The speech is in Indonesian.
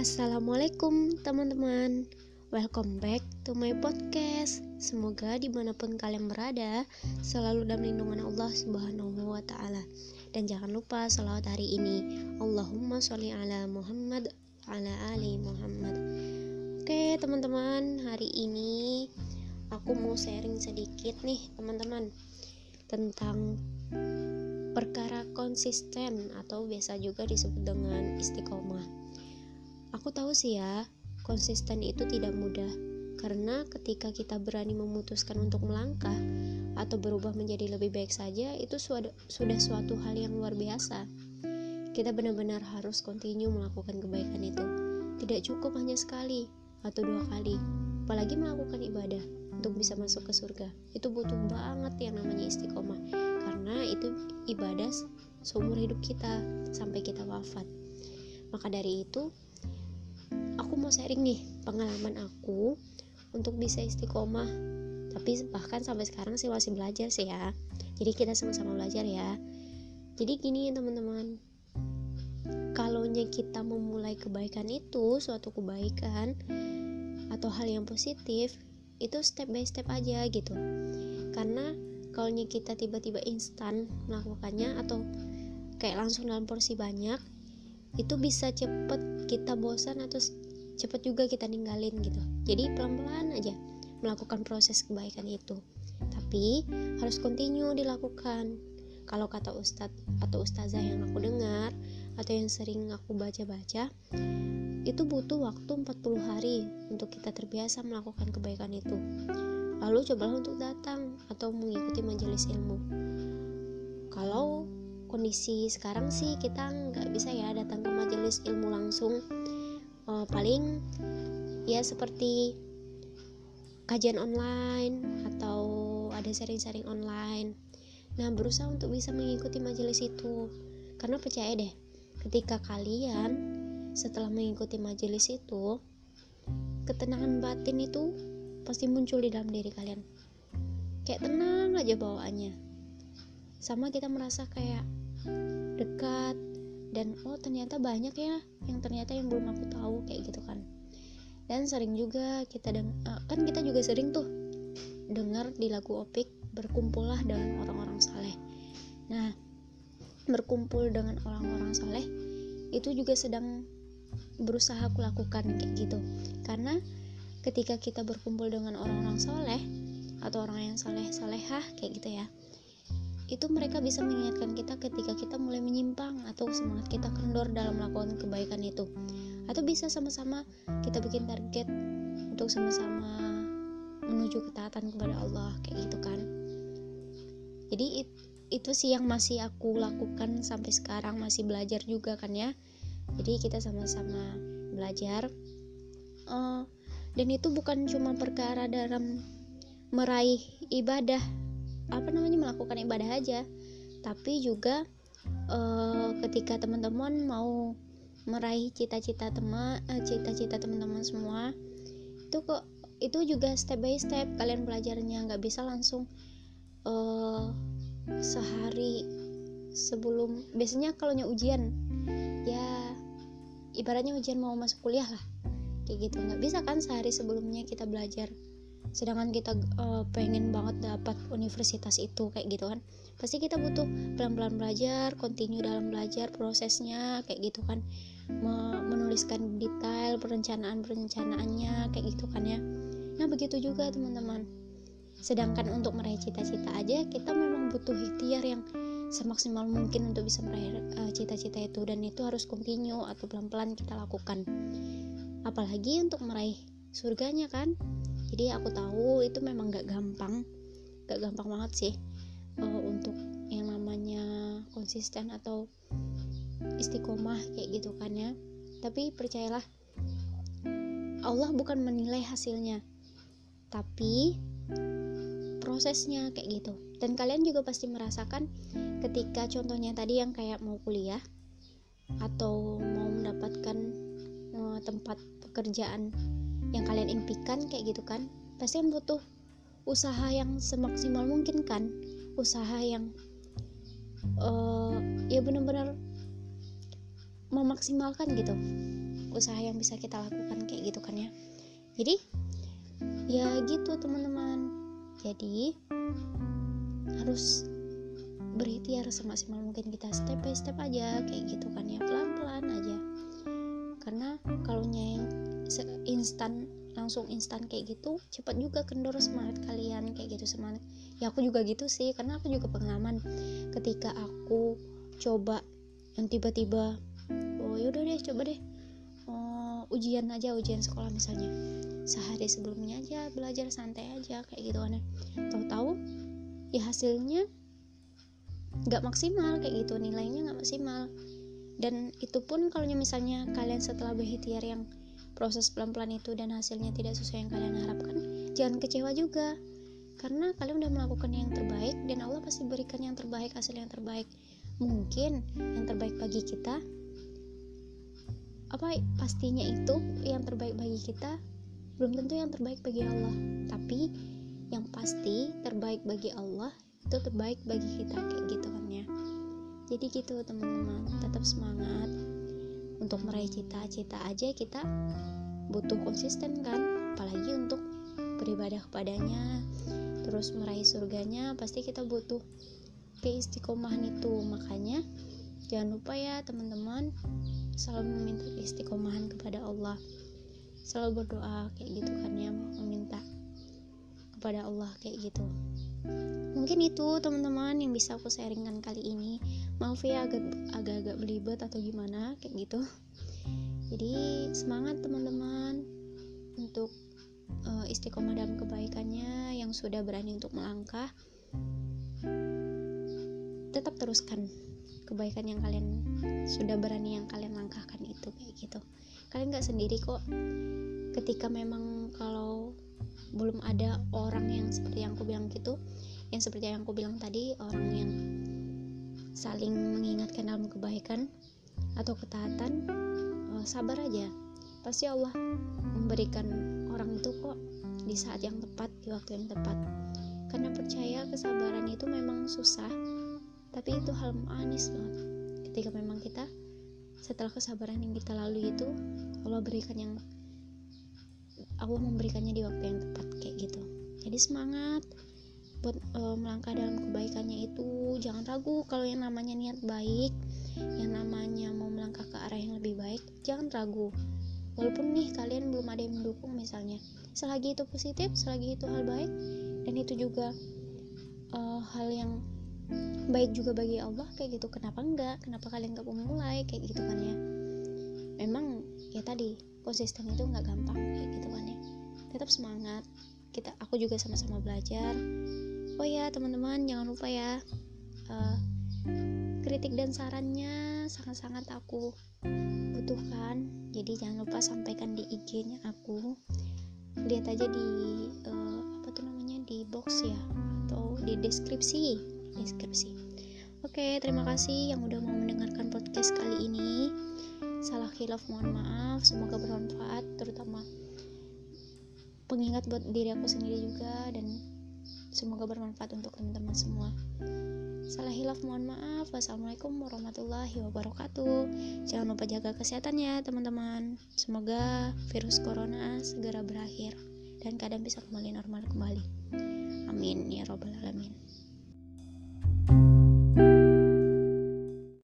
Assalamualaikum teman-teman. Welcome back to my podcast. Semoga di mana pun kalian berada Selalu dalam lindungan Allah subhanahu wa ta'ala. Dan jangan lupa salawat hari ini. Allahumma sholli ala Muhammad ala ali Muhammad. Oke teman-teman Hari ini Aku mau sharing sedikit nih teman-teman Tentang perkara konsisten atau biasa juga disebut dengan istiqomah Aku tahu sih ya, konsisten itu tidak mudah. Karena ketika kita berani memutuskan untuk melangkah atau berubah menjadi lebih baik saja, itu sudah suatu hal yang luar biasa. Kita benar-benar harus continue melakukan kebaikan itu. Tidak cukup hanya sekali atau dua kali, apalagi melakukan ibadah untuk bisa masuk ke surga. Itu butuh banget yang namanya istiqomah. Karena itu ibadah seumur hidup kita sampai kita wafat. Maka dari itu, aku mau sharing nih pengalaman aku untuk bisa istiqomah. Tapi bahkan sampai sekarang sih masih belajar sih ya. Jadi kita sama-sama belajar ya. Jadi gini teman-teman. Kalau kita memulai kebaikan itu suatu kebaikan atau hal yang positif itu step by step aja gitu. Karena kalau kita tiba-tiba instan melakukannya atau kayak langsung dalam porsi banyak itu bisa cepet kita bosan atau cepat juga kita ninggalin gitu. Jadi pelan-pelan aja melakukan proses kebaikan itu. Tapi harus continue dilakukan. Kalau kata ustadz atau ustazah yang aku dengar atau yang sering aku baca-baca itu butuh waktu 40 hari untuk kita terbiasa melakukan kebaikan itu. Lalu cobalah untuk datang atau mengikuti majelis ilmu. Kalau kondisi sekarang sih kita nggak bisa ya datang ke majelis ilmu langsung uh, paling ya seperti kajian online atau ada sharing-sharing online. Nah berusaha untuk bisa mengikuti majelis itu. Karena percaya deh ketika kalian setelah mengikuti majelis itu ketenangan batin itu pasti muncul di dalam diri kalian. Kayak tenang aja bawaannya. Sama kita merasa kayak dekat dan oh ternyata banyak ya yang ternyata yang belum aku tahu kayak gitu kan. Dan sering juga kita deng uh, kan kita juga sering tuh dengar di lagu opik berkumpullah dengan orang-orang saleh. Nah berkumpul dengan orang-orang saleh itu juga sedang berusaha aku lakukan kayak gitu. Karena ketika kita berkumpul dengan orang-orang soleh atau orang yang soleh solehah kayak gitu ya itu mereka bisa mengingatkan kita ketika kita mulai menyimpang atau semangat kita kendor dalam melakukan kebaikan itu. Atau bisa sama-sama kita bikin target untuk sama-sama menuju ketaatan kepada Allah kayak gitu kan. Jadi it, itu sih yang masih aku lakukan sampai sekarang masih belajar juga kan ya. Jadi kita sama-sama belajar. Uh, dan itu bukan cuma perkara dalam meraih ibadah apa namanya melakukan ibadah aja. Tapi juga uh, ketika teman-teman mau meraih cita-cita teman uh, cita-cita teman-teman semua itu kok itu juga step by step kalian belajarnya nggak bisa langsung uh, sehari sebelum biasanya kalau ujian ya ibaratnya ujian mau masuk kuliah lah kayak gitu. Nggak bisa kan sehari sebelumnya kita belajar sedangkan kita uh, pengen banget dapat universitas itu kayak gitu kan. Pasti kita butuh pelan-pelan belajar continue dalam belajar prosesnya kayak gitu kan. Menuliskan detail perencanaan perencanaannya kayak gitu kan ya. Nah begitu juga teman-teman. Sedangkan untuk meraih cita-cita aja kita memang butuh ikhtiar yang semaksimal mungkin untuk bisa meraih uh, cita-cita itu. Dan itu harus continue atau pelan-pelan kita lakukan. Apalagi untuk meraih surganya kan jadi aku tahu itu memang gak gampang gak gampang banget sih uh, untuk yang namanya konsisten atau istiqomah kayak gitu kan ya. Tapi percayalah Allah bukan menilai hasilnya tapi prosesnya kayak gitu. Dan kalian juga pasti merasakan ketika contohnya tadi yang kayak mau kuliah atau mau mendapatkan uh, tempat pekerjaan yang kalian impikan kayak gitu kan pasti kan butuh usaha yang semaksimal mungkin kan. Usaha yang uh, ya benar-benar memaksimalkan gitu. Usaha yang bisa kita lakukan kayak gitu kan ya. Jadi ya gitu teman-teman. Jadi harus berikhtiar semaksimal mungkin kita step by step aja kayak gitu kan ya. Pelan-pelan aja instan langsung instan kayak gitu cepat juga kendor semangat kalian kayak gitu semangat. Ya aku juga gitu sih karena aku juga pengalaman ketika aku coba yang tiba-tiba oh yaudah deh coba deh oh, ujian aja ujian sekolah misalnya. Sehari sebelumnya aja belajar santai aja kayak gitu kan tahu-tahu ya hasilnya nggak maksimal kayak gitu nilainya nggak maksimal. Dan itu pun kalau misalnya kalian setelah berikhtiar yang proses pelan-pelan itu dan hasilnya tidak sesuai yang kalian harapkan. Jangan kecewa juga karena kalian udah melakukan yang terbaik dan Allah pasti berikan yang terbaik hasil yang terbaik. Mungkin yang terbaik bagi kita apa pastinya itu yang terbaik bagi kita? Belum tentu yang terbaik bagi Allah tapi yang pasti terbaik bagi Allah itu terbaik bagi kita kayak gitu kan ya. Jadi gitu teman-teman. Tetap semangat untuk meraih cita-cita aja kita butuh konsisten kan? Apalagi untuk beribadah kepadanya terus meraih surganya pasti kita butuh keistiqomahan itu. Makanya jangan lupa ya teman-teman selalu meminta keistiqomahan kepada Allah. Selalu berdoa kayak gitu kan ya meminta kepada Allah kayak gitu mungkin itu teman-teman yang bisa aku sharingkan kali ini. Maaf ya agak agak belibet atau gimana kayak gitu. Jadi semangat teman-teman untuk uh, istiqomah dalam kebaikannya yang sudah berani untuk melangkah. Tetap teruskan kebaikan yang kalian sudah berani yang kalian langkahkan itu kayak gitu. Kalian nggak sendiri kok. Ketika memang kalau belum ada orang yang seperti yang aku bilang gitu. Yang seperti yang aku bilang tadi orang yang saling mengingatkan dalam kebaikan atau ketaatan uh, sabar aja. Pasti Allah memberikan orang itu kok di saat yang tepat di waktu yang tepat. Karena percaya kesabaran itu memang susah tapi itu hal manis banget. Ketika memang kita setelah kesabaran yang kita lalui itu Allah berikan yang Allah memberikannya di waktu yang tepat kayak gitu. Jadi semangat buat e, melangkah dalam kebaikannya itu. Jangan ragu kalau yang namanya niat baik yang namanya mau melangkah ke arah yang lebih baik jangan ragu. Walaupun nih kalian belum ada yang mendukung misalnya. Selagi itu positif selagi itu hal baik dan itu juga uh, hal yang baik juga bagi Allah kayak gitu. Kenapa enggak? Kenapa kalian gak mau mulai? Kayak gitu kan ya. Memang ya tadi konsisten itu nggak gampang kayak gitu kan ya. Tetap semangat. Kita aku juga sama-sama belajar. Oh ya teman-teman jangan lupa ya uh, kritik dan sarannya sangat-sangat aku butuhkan. Jadi jangan lupa sampaikan di IG-nya aku. Lihat aja di uh, apa tuh namanya di box ya atau di deskripsi. Deskripsi. Oke terima kasih yang udah mau mendengarkan podcast kali ini salah khilaf mohon maaf. Semoga bermanfaat terutama pengingat buat diri aku sendiri juga dan semoga bermanfaat untuk teman-teman semua. Salah hilaf mohon maaf. Wassalamualaikum warahmatullahi wabarakatuh. Jangan lupa jaga kesehatan ya teman-teman. Semoga virus corona segera berakhir dan keadaan bisa kembali normal kembali. Amin ya robbal alamin